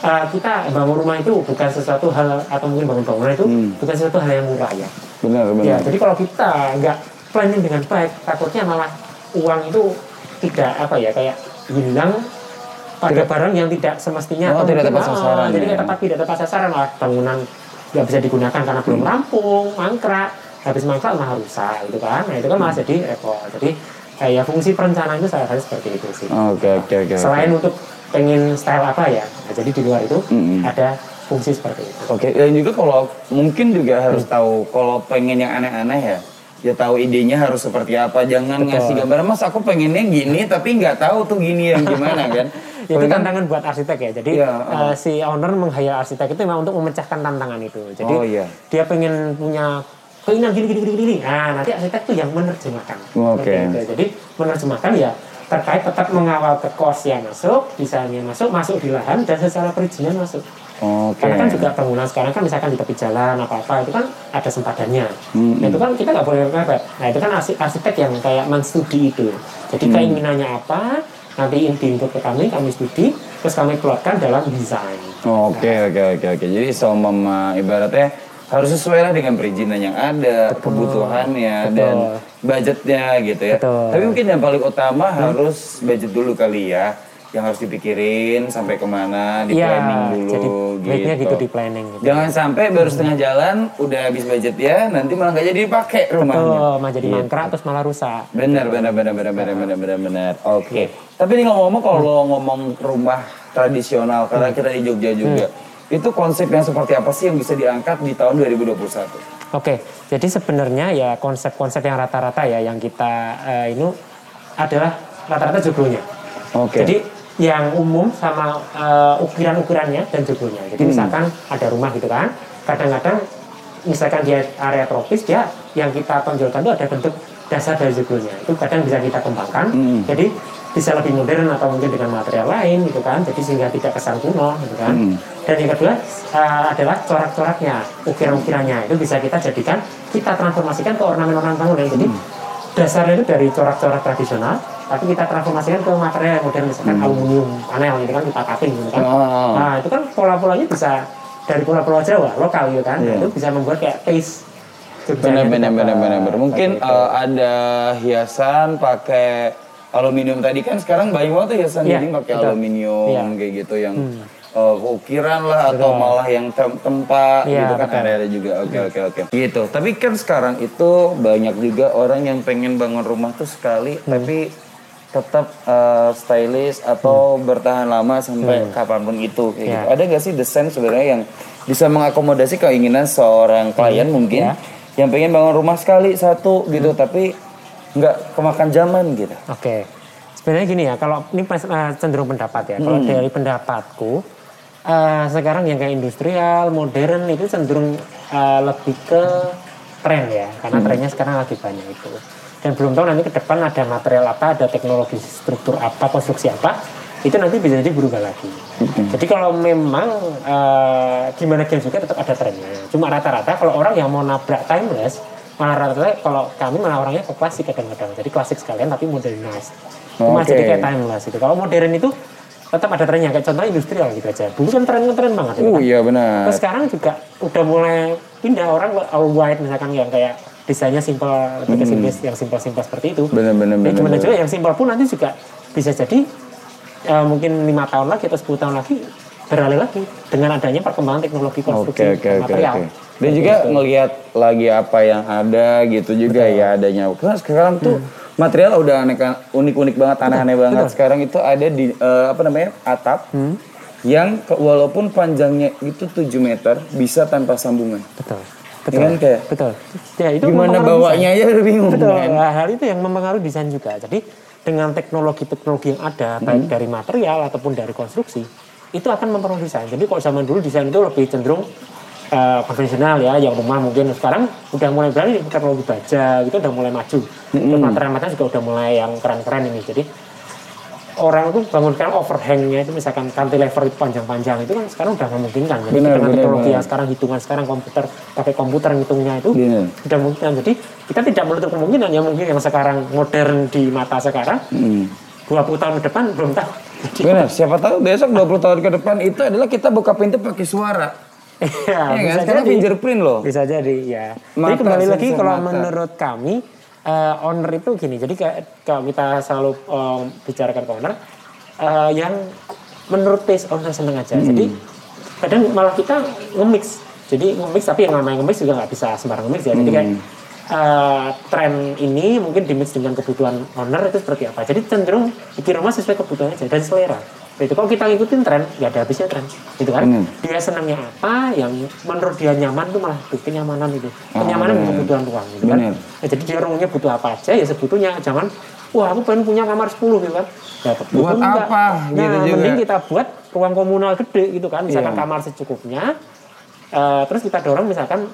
uh, kita bangun rumah itu bukan sesuatu hal atau mungkin bangun bangunan itu Hmm. bukan sesuatu hal yang murah ya. Benar, benar. Ya, jadi kalau kita nggak planning dengan baik, takutnya malah uang itu tidak apa ya kayak hilang pada Tidak- barang yang tidak semestinya Oh, atau tidak tepat sasaran jadi ya. nggak tepat tidak tepat sasaran malah bangunan nggak bisa digunakan karena belum rampung, mangkrak, habis mangkrak malah rusak gitu kan. Nah itu kan malah jadi repot. Jadi kayak fungsi perencanaan itu salah satu seperti itu sih. Oke, oke, oke. oke. Selain untuk pengen style apa ya, nah, jadi di luar itu Mm-mm. ada fungsi seperti itu. Oke, dan juga kalau mungkin juga harus tahu kalau pengen yang aneh-aneh ya, ya tahu idenya harus seperti apa. Jangan Betul. ngasih gambar, mas aku pengennya gini tapi nggak tahu tuh gini yang gimana kan. *laughs* itu tantangan buat arsitek ya. Jadi Iya, eh, si owner meng-hire arsitek itu memang untuk memecahkan tantangan itu. Jadi Oh, iya. dia pengen punya keinginan gini gini gini gini. Nah, nanti arsitek tuh yang menerjemahkan. Oke. Seperti itu. Jadi menerjemahkan ya terkait tetap mengawal ke kos yang masuk, desainnya masuk, masuk di lahan dan secara perizinan masuk. Oke. Karena kan juga bangunan sekarang kan misalkan di tepi jalan apa-apa itu kan ada sempadannya. Mm-mm. Nah, itu kan kita nggak boleh mepet. Nah itu kan arsi- arsitek yang kayak menstudi itu. Jadi Mm. keinginannya apa, nanti di input ke kami, kami studi, terus kami keluarkan dalam desain. Oke, oke, oke, oke. Jadi sama ibaratnya harus sesuai lah dengan perizinan yang ada, kebutuhannya Betul. dan budgetnya gitu ya. Betul. Tapi mungkin yang paling utama harus budget dulu kali ya. Yang harus dipikirin sampai ke mana, di Iya, planning dulu jadi baiknya gitu. gitu di planning. Gitu. Jangan sampai baru setengah jalan udah habis budget ya, nanti malah nggak jadi dipakai rumahnya. Betul, mah jadi Gitu. mangkrak terus malah rusak. Benar, benar, benar, benar, benar, benar, benar, benar. Oke. Tapi ini ngomong-ngomong kalau ngomong rumah tradisional, karena kita di Jogja juga, itu konsep yang seperti apa sih yang bisa diangkat di tahun 2021? Oke, jadi sebenarnya ya konsep-konsep yang rata-rata ya yang kita eh, ini adalah rata-rata joglonya. Oke. Jadi yang umum sama eh, ukiran-ukirannya dan joglonya. Jadi Hmm. misalkan ada rumah gitu kan, kadang-kadang misalkan dia area tropis dia yang kita tonjolkan itu ada bentuk dasar dari joglonya. Itu kadang bisa kita kembangkan. Hmm. Jadi bisa lebih modern atau mungkin dengan material lain gitu kan. Jadi sehingga tidak kesan kuno gitu kan. Hmm. Dan yang kedua eh, adalah corak-coraknya, ukiran-ukirannya itu bisa kita jadikan kita transformasikan ke ornamen-ornamen bangunan. Jadi Hmm. dasarnya itu dari corak-corak tradisional, tapi kita transformasikan ke material yang modern misalkan aluminium panel gitu kan kita cutting gitu kan. Hmm. Oh. Nah itu kan pola-polanya bisa dari pulau-pulau Jawa lokal gitu kan. Iya. itu bisa membuat kayak taste. Jogja Benar, gitu benar, benar, benar, benar. Mungkin eh, ada hiasan pakai aluminium tadi kan sekarang banyak banget tuh hiasan Iya, jadi pakai aluminium Iya. kayak gitu yang Hmm. eh, ukiran lah atau Betul. malah yang tem- tempat Iya, gitu kan betul. ada ada juga. Oke oke oke. Gitu. Tapi kan sekarang itu banyak juga orang yang pengen bangun rumah tuh sekali Hmm. tapi tetap eh, stylish atau bertahan lama sampai Hmm. kapan pun itu kayak Iya. gitu. Ada gak sih desain sebenarnya yang bisa mengakomodasi keinginan seorang klien mungkin Iya. yang pengen bangun rumah sekali satu gitu tapi nggak kemakan zaman gitu. Oke. Sebenarnya gini ya, kalau ini eh, cenderung pendapat ya. Kalau Hmm. dari pendapatku, eh, sekarang yang kayak industrial, modern itu cenderung eh, lebih ke tren ya. Karena Hmm. trennya sekarang lagi banyak itu. Dan belum tahu nanti ke depan ada material apa, ada teknologi struktur apa, konstruksi apa, itu nanti bisa jadi berubah lagi. Hmm. Jadi kalau memang eh, gimana game juga tetap ada trennya. Cuma rata-rata kalau orang yang mau nabrak timeless, malah rata-rata kalau kami malah orangnya ke klasik kadang-kadang. Jadi klasik sekalian tapi modernized. Cuma Oke. jadi kayak timeless gitu. Kalau modern itu tetap ada trennya kayak contohnya industrial gitu aja. Dulu kan tren-tren banget gitu Oh kan. iya benar. Terus sekarang juga udah mulai pindah orang all white misalkan yang kayak desainnya simple, lebih ke simpel, yang simpel-simpel seperti itu. Benar benar Ya, gimana benar. juga yang simpel pun nanti juga bisa jadi eh, mungkin lima tahun lagi atau 10 tahun lagi beralih lagi dengan adanya perkembangan teknologi konstruksi dan oke material. oke. Dan juga ngelihat lagi apa yang ada gitu juga ya adanya. Karena sekarang tuh material udah aneka unik-unik banget, aneh-aneh banget. Sekarang itu ada di eh, apa namanya atap yang ke- walaupun panjangnya itu 7 meter bisa tanpa sambungan. Betul. Ya Betul. kan kayak Betul. Ya, itu gimana bawanya aja udah bingung Betul. kan. Nah, hal itu yang mempengaruhi desain juga. Jadi dengan teknologi-teknologi yang ada, baik dari material ataupun dari konstruksi, itu akan mempengaruhi desain. Jadi kalau zaman dulu desain itu lebih cenderung eh, konvensional ya, yang rumah mungkin sekarang udah mulai berani teknologi baja gitu udah mulai maju. Terus material-material juga udah mulai yang keren-keren ini. Jadi orang itu bangun sekarang overhangnya itu misalkan cantilever itu panjang-panjang itu kan sekarang udah memungkinkan. Jadi Benar, dengan benar, teknologi yang sekarang hitungan sekarang komputer pakai komputer ngitungnya itu Benar. sudah mungkin jadi kita tidak menutup kemungkinan ya mungkin yang sekarang modern di mata sekarang Hmm. 20 tahun ke depan belum tahu *laughs* Benar, siapa tahu besok 20 tahun ke depan itu adalah kita buka pintu pakai suara. Iya, Iya kan? jadi. fingerprint loh. Bisa jadi ya. Jadi Mata, kembali lagi kalau mata. menurut kami eh, owner itu gini. Jadi kayak kalau kita selalu eh, bicarakan ke owner eh, yang menurut taste owner seneng aja. Hmm. Jadi kadang malah kita nge-mix. Jadi nge-mix tapi yang namanya nge-mix juga nggak bisa sembarang nge-mix ya. Jadi kayak Hmm. eh, tren ini mungkin di-mix dengan kebutuhan owner itu seperti apa. Jadi cenderung bikin rumah sesuai kebutuhan aja dan selera. Itu kalau kita ngikutin tren, nggak ada habisnya tren, gitu kan? Benar. Dia senangnya apa, yang menurut dia nyaman itu malah tuh kenyamanan itu. Kenyamanan benar. bukan kebutuhan ruang, gitu kan? Ya, jadi dia rumahnya butuh apa aja ya sebetulnya, jangan wah aku pengen punya kamar 10 gitu kan. Ya, Buat enggak. apa? Nah, Gitu juga. mending kita buat ruang komunal gede gitu kan, misalkan Iya. kamar secukupnya. eh, terus kita dorong misalkan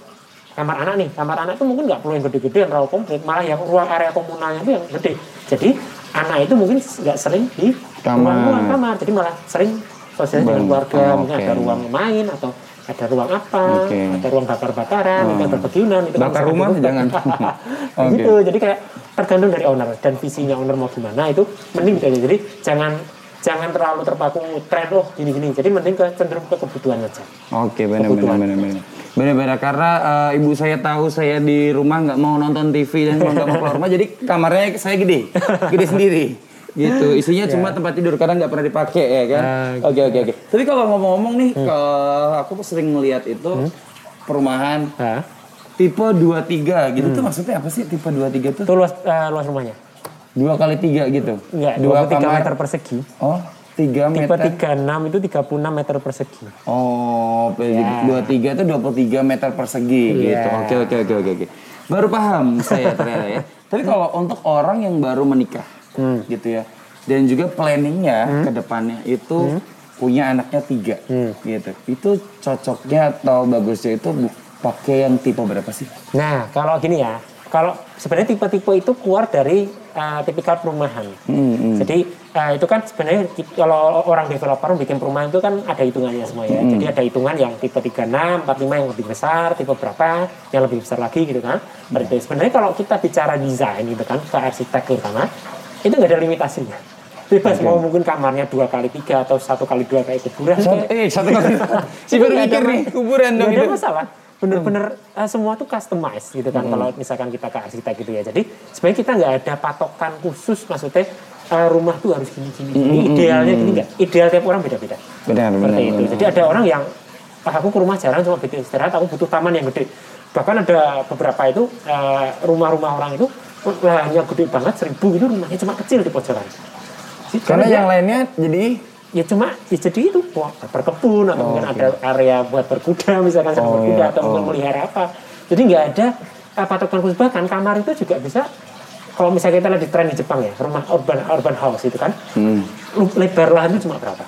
kamar anak nih, kamar anak itu mungkin nggak perlu yang gede-gede yang terlalu komplit, malah yang ruang area komunalnya itu yang gede. Jadi anak itu mungkin nggak sering di Kamar. ruang-ruang kamar, jadi malah sering sosialisasi dengan keluarga, Oh, mungkin oke. ada ruang main atau ada ruang apa, Oke. ada ruang bakar-bakaran, ada berpegiunan itu Bakar rumah jangan. *laughs* Oke. gitu jadi kayak tergantung dari owner dan visinya owner mau gimana itu mending gitu aja. jadi jangan jangan terlalu terpaku tren oh gini gini jadi mending ke cenderung ke kebutuhan aja Oke, benar benar Kebutuhan. Benar-benar karena eh, ibu saya tahu saya di rumah nggak mau nonton TV dan nggak mau keluar rumah, jadi kamarnya saya gede, gede sendiri. Gitu, isinya cuma tempat tidur karena nggak pernah dipakai ya kan. Ah, Oke oke oke. Tapi kalau ngomong-ngomong nih, ke, aku sering melihat itu perumahan nah, tipe 23 gitu tuh maksudnya apa sih tipe 23 tuh? itu luas eh, luas rumahnya Dua kali tiga gitu. enggak Dua 23 kamar. meter persegi Oh, tiga tipe meter. 36 itu 36 meter persegi Oh, dua tiga itu 23 meter persegi Iya. gitu. Oke oke oke oke oke. Baru paham saya ternyata ya. *laughs* Tapi kalau untuk orang yang baru menikah, Hmm. gitu ya, dan juga planningnya ke depannya itu punya anaknya tiga, Hmm. gitu. Itu cocoknya atau bagusnya itu pakai yang tipe berapa sih? nah kalau gini ya kalau sebenarnya tipe-tipe itu keluar dari eh, tipikal perumahan Hmm, hmm. Jadi eh, itu kan sebenarnya kalau orang developer bikin perumahan itu kan ada hitungannya semua ya. Hmm. Jadi ada hitungan yang tipe 36, 45 yang lebih besar, tipe berapa yang lebih besar lagi gitu kan. Seperti itu. Sebenarnya kalau kita bicara desain gitu kan, ke arsitek terutama, itu nggak ada limitasinya. Bebas mau mungkin kamarnya dua kali tiga atau satu kali dua kayak kuburan. Satu, eh satu kali. *laughs* si baru mikir nih kuburan dong nggak ada masalah bener-bener eh, semua tuh customize gitu kan kalau misalkan kita ke arsitek gitu ya. Jadi sebenarnya kita nggak ada patokan khusus maksudnya eh, rumah tuh harus gini gini, gini. idealnya gini nggak? Ideal tiap orang beda-beda. Benar benar. seperti itu. benar. jadi ada orang yang ah, aku ke rumah jarang cuma bikin istirahat aku butuh taman yang gede. Bahkan ada beberapa itu eh, rumah-rumah orang itu lahannya gede banget seribu gitu rumahnya cuma kecil di pojokan. Karena yang lainnya jadi ya cuma ya jadi itu buat berkebun atau mungkin ada area buat berkuda misalkan Oh, berkuda iya. atau mungkin Oh. melihara apa jadi nggak ada uh, patokan khusus bahkan kamar itu juga bisa kalau misalnya kita lihat di tren di Jepang ya rumah urban urban house itu kan Hmm. lebar lahan itu cuma berapa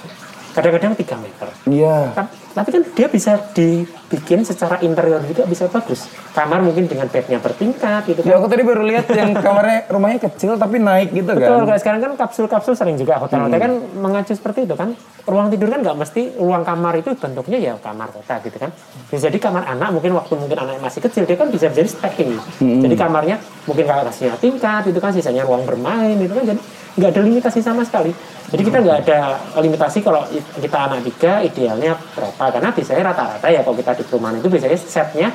kadang-kadang 3 meter Iya. Ta- tapi kan dia bisa dibikin secara interior juga bisa bagus kamar mungkin dengan bednya bertingkat gitu Ya kan aku tadi baru lihat yang kamarnya rumahnya kecil tapi naik gitu Betul, kan. kalau sekarang kan kapsul-kapsul sering juga hotel-hotel kan mengacu seperti itu kan. Ruang tidur kan nggak mesti ruang kamar itu bentuknya ya kamar kota gitu kan. Bisa jadi kamar anak mungkin waktu mungkin anak masih kecil dia kan bisa jadi stacking. Jadi kamarnya mungkin kalau kasihnya tingkat itu kan sisanya ruang bermain itu kan jadi nggak ada limitasi sama sekali. Jadi kita nggak ada limitasi kalau kita anak tiga idealnya berapa karena biasanya rata-rata ya kalau kita di perumahan itu biasanya setnya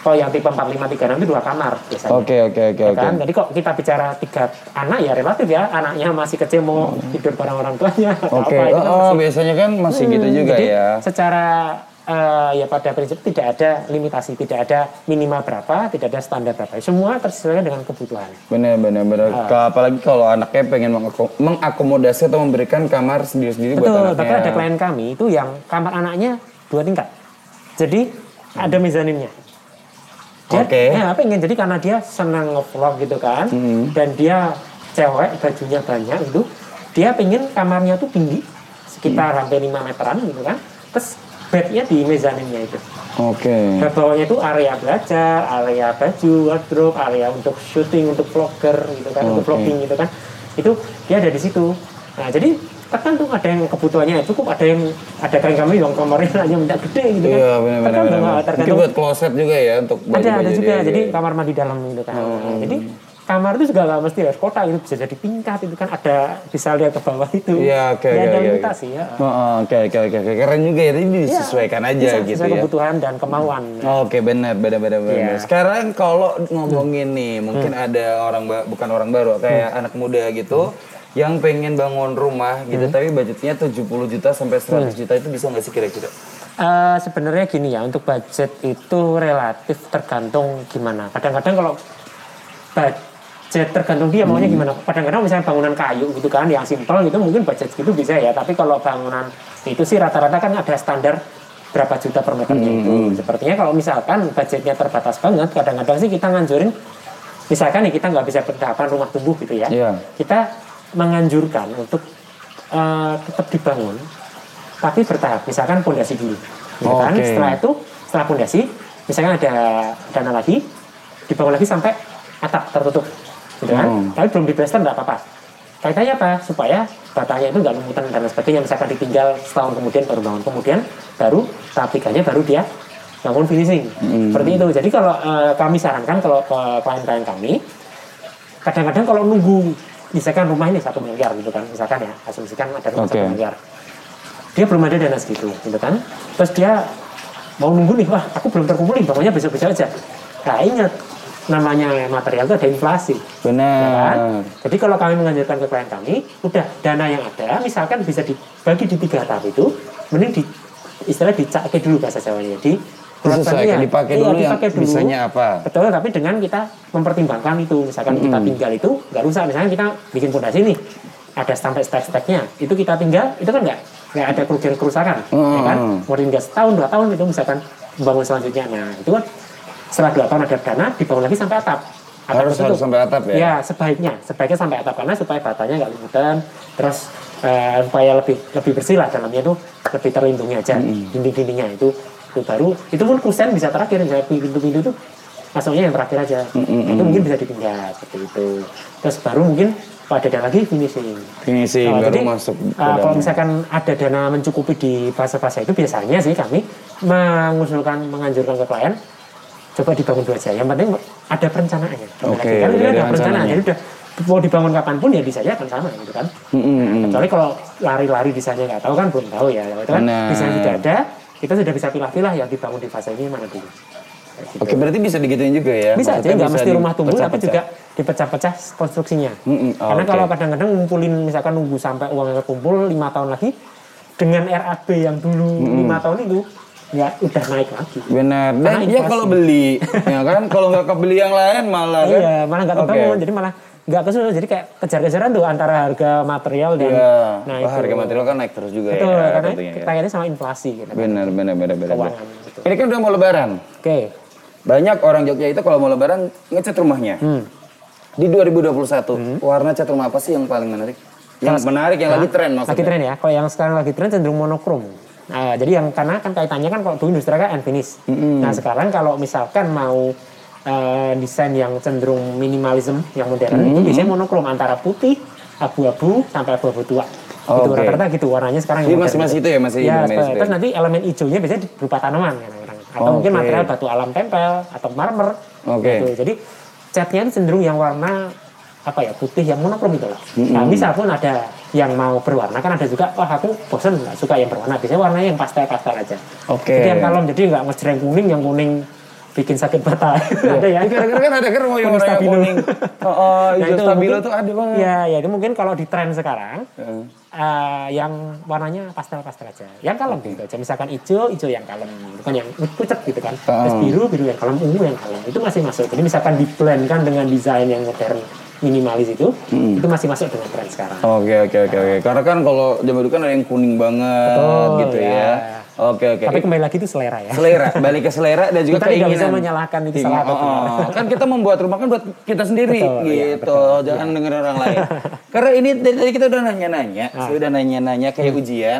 kalau yang tipe 4536 itu dua kamar biasanya. Oke oke oke Ya kan? Jadi kok kita bicara tiga anak ya relatif ya, anaknya masih kecil mau tidur bareng orang tuanya Oke. apa kan Oh, masih- biasanya kan masih gitu Hmm, juga jadi ya. Secara eh, ya pada prinsip tidak ada limitasi, tidak ada minimal berapa, tidak ada standar berapa. Semua tersesuaikan dengan kebutuhan. Bener bener. Ah. Ka- Apalagi kalau anaknya pengen mengako- mengakomodasi atau memberikan kamar sendiri-sendiri buat Betul, anaknya. bahkan ada klien kami itu yang kamar anaknya dua tingkat. Jadi ada mezaninnya. Oke. ya, pengen jadi karena dia senang ngevlog gitu kan, Hmm. dan dia cewek bajunya banyak itu, dia pengen kamarnya tuh tinggi sekitar Hmm. hampir 5 meteran gitu kan, terus bednya di mezaninnya itu. Oke. Di bawahnya itu area belajar, area baju, wardrobe, area untuk syuting, untuk vlogger gitu kan, untuk Oke. vlogging gitu kan. Itu dia ada di situ. Nah, jadi tergantung ada yang kebutuhannya cukup, ada yang ada klien kami yang kamarnya hanya minta gede gitu kan. Iya benar benar tergantung, ah, Mungkin tergantung buat kloset juga ya untuk ada baju-baju ada juga dia, jadi iya. kamar mandi dalam gitu kan. Nah, jadi kamar itu juga nggak mesti harus kotak itu bisa jadi tingkat itu kan ada bisa lihat ke bawah itu Iya, oke, ya, oke, ada oke, ya Oh, oh, Oke oke oke oke. keren juga ya. Tapi disesuaikan aja bisa, gitu sesuai ya. kebutuhan dan kemauan Oke benar benar benar benar. Iya. Sekarang kalau ngomongin nih, mungkin ada orang bukan orang baru kayak anak muda gitu yang pengen bangun rumah gitu tapi budgetnya 70 juta sampai 100 juta itu bisa nggak sih kira-kira? Eh, sebenarnya gini ya untuk budget itu relatif tergantung gimana kadang-kadang kalau budget tergantung dia maunya Hmm. gimana. Kadang-kadang misalnya bangunan kayu gitu kan yang simpel gitu mungkin budget gitu bisa ya. Tapi kalau bangunan itu sih rata-rata kan ada standar berapa juta per meternya Hmm, itu sepertinya kalau misalkan budgetnya terbatas banget kadang-kadang sih kita nganjurin misalkan nih kita nggak bisa bertahapan rumah tumbuh gitu ya. Iya. kita menganjurkan untuk eh, tetap dibangun tapi bertahap. Misalkan pondasi dulu gitu kan. Oke. setelah itu setelah pondasi misalkan ada dana lagi dibangun lagi sampai atap tertutup gitu kan. Hmm. tapi belum diplaster nggak apa-apa. Kaitannya apa supaya batanya itu nggak lumutan dan sebagainya. Misalkan ditinggal setahun kemudian baru bangun kemudian baru tahap tiganya baru dia bangun finishing. Seperti itu. Jadi kalau eh, kami sarankan kalau ke klien-klien kami kadang-kadang kalau nunggu misalkan rumah ini satu miliar gitu kan misalkan ya asumsikan ada rumah satu miliar. Dia belum ada dana segitu gitu kan. Terus dia mau nunggu nih wah aku belum terkumpulin bangunnya besok-besok aja. Nah ingat namanya material itu ada inflasi ya kan? Benar. Jadi kalau kami menganjurkan ke klien kami, udah dana yang ada, misalkan bisa dibagi di tiga tahap itu, mending di istilah dicake dulu bahasa Jawanya. Di Disesuaikan, dipakai dulu yang dipakai bisanya apa. Betul, tapi dengan kita mempertimbangkan itu, misalkan kita tinggal itu nggak rusak, misalkan kita bikin pondasi nih, ada sampai stek-steknya, itu kita tinggal, itu kan nggak nggak ada kerugian kerusakan, ya kan? Mm. Mau tinggal setahun dua tahun itu misalkan bangun selanjutnya, nah itu kan setelah dua tahun ada dana dibangun lagi sampai atap. Atap Harus harus sampai atap ya. Ya, sebaiknya, sebaiknya sampai atap karena supaya batanya nggak lumutan, terus eh, supaya lebih lebih bersih lah dalamnya itu lebih terlindungi aja dinding-dindingnya itu. Itu baru itu pun kusen bisa terakhir misalnya pintu-pintu itu masuknya yang terakhir aja. Itu mungkin bisa ditinggal seperti itu. Terus baru mungkin kalau ada dana lagi finishing. Finishing Oh, baru jadi, masuk. uh, kalau misalkan ada dana mencukupi di fase-fase itu biasanya sih kami mengusulkan menganjurkan ke klien coba dibangun dulu aja. Yang penting ada perencanaannya. Oke, kan udah udah ada ada perencanaan. rencananya. Jadi udah mau dibangun kapan pun ya bisa aja akan sama gitu kan. Mm, mm, mm. Kecuali kalau lari-lari desainnya nggak tahu kan belum tahu ya. Itu kan Benar. desain sudah ada, kita sudah bisa pilah-pilah yang dibangun di fase ini mana dulu. Gitu. Oke, berarti bisa digituin juga ya? Bisa Maksudnya jadi nggak mesti rumah tumbuh tapi juga dipecah-pecah konstruksinya. Mm-mm, oh, Karena oke. kalau kadang-kadang ngumpulin misalkan nunggu sampai uangnya kumpul lima tahun lagi dengan RAB yang dulu lima tahun itu ya udah naik lagi. Benar. Dan dia kalau beli, ya kan? Kalau nggak kebeli yang lain malah kan? Iya, malah nggak Oke. kebangun, jadi malah nggak kesusul. Jadi kayak kejar-kejaran tuh antara harga material dan Iya. nah Wah, itu. harga material kan naik terus juga Betul, ya. karena tentunya ya. sama inflasi gitu. kan. Benar, benar, benar, benar. gitu. Ini kan udah mau lebaran. Oke. Banyak orang Jogja itu kalau mau lebaran ngecat rumahnya. Hmm. Di 2021, warna cat rumah apa sih yang paling menarik? Yang menarik, yang lagi tren maksudnya. Lagi tren ya. Kalau yang sekarang lagi tren cenderung monokrom. Nah, jadi yang karena kan kaitannya kan kalau dulu industri kan end finish. Nah, sekarang kalau misalkan mau eh, desain yang cenderung minimalism, yang modern, itu biasanya monokrom antara putih, abu-abu sampai abu-abu tua. Gitu Oke. rata-rata gitu warnanya sekarang Jadi yang masih- masih gitu. itu ya, masih Ya, Indonesia seperti- itu terus ya? nanti elemen hijaunya biasanya berupa tanaman kadang-kadang. atau mungkin Oke. material batu alam tempel atau marmer. Oke. Gitu. Jadi catnya itu cenderung yang warna apa ya putih yang monokrom gitu loh. Nah, bisa pun ada yang mau berwarna kan ada juga wah aku bosen nggak suka yang berwarna biasanya warnanya yang pastel pastel aja. Oke. Jadi yang kalem jadi nggak ngejreng kuning yang kuning bikin sakit mata *laughs* ada ya. Kira-kira kan ada kan mau yang Kuning warna stabilo. kuning. *laughs* Oh, oh Nah, itu stabilo mungkin- tuh ada banget. Ya, ya itu mungkin kalau di tren sekarang Heeh. eh, yang warnanya pastel-pastel aja. Yang kalem gitu aja. Misalkan hijau, hijau yang kalem, bukan yang pucat gitu kan. Terus Oh. biru, biru yang kalem, ungu yang kalem. Itu masih masuk. Jadi misalkan di kan dengan desain yang modern minimalis itu, itu masih masuk dengan tren sekarang. Oke oke oke oke. Karena kan kalau zaman dulu kan ada yang kuning banget Betul, gitu ya. ya. Oke oke. Tapi kembali lagi itu selera ya. selera, balik ke selera dan juga Kita tidak keinginan. bisa menyalahkan itu salah atau oh, benar. oh. Kan kita membuat rumah kan buat kita sendiri Betul, iya, gitu. Jangan dengerin orang lain. *laughs* Karena ini dari tadi kita udah nanya-nanya, Ah. sudah nanya-nanya kayak ujian.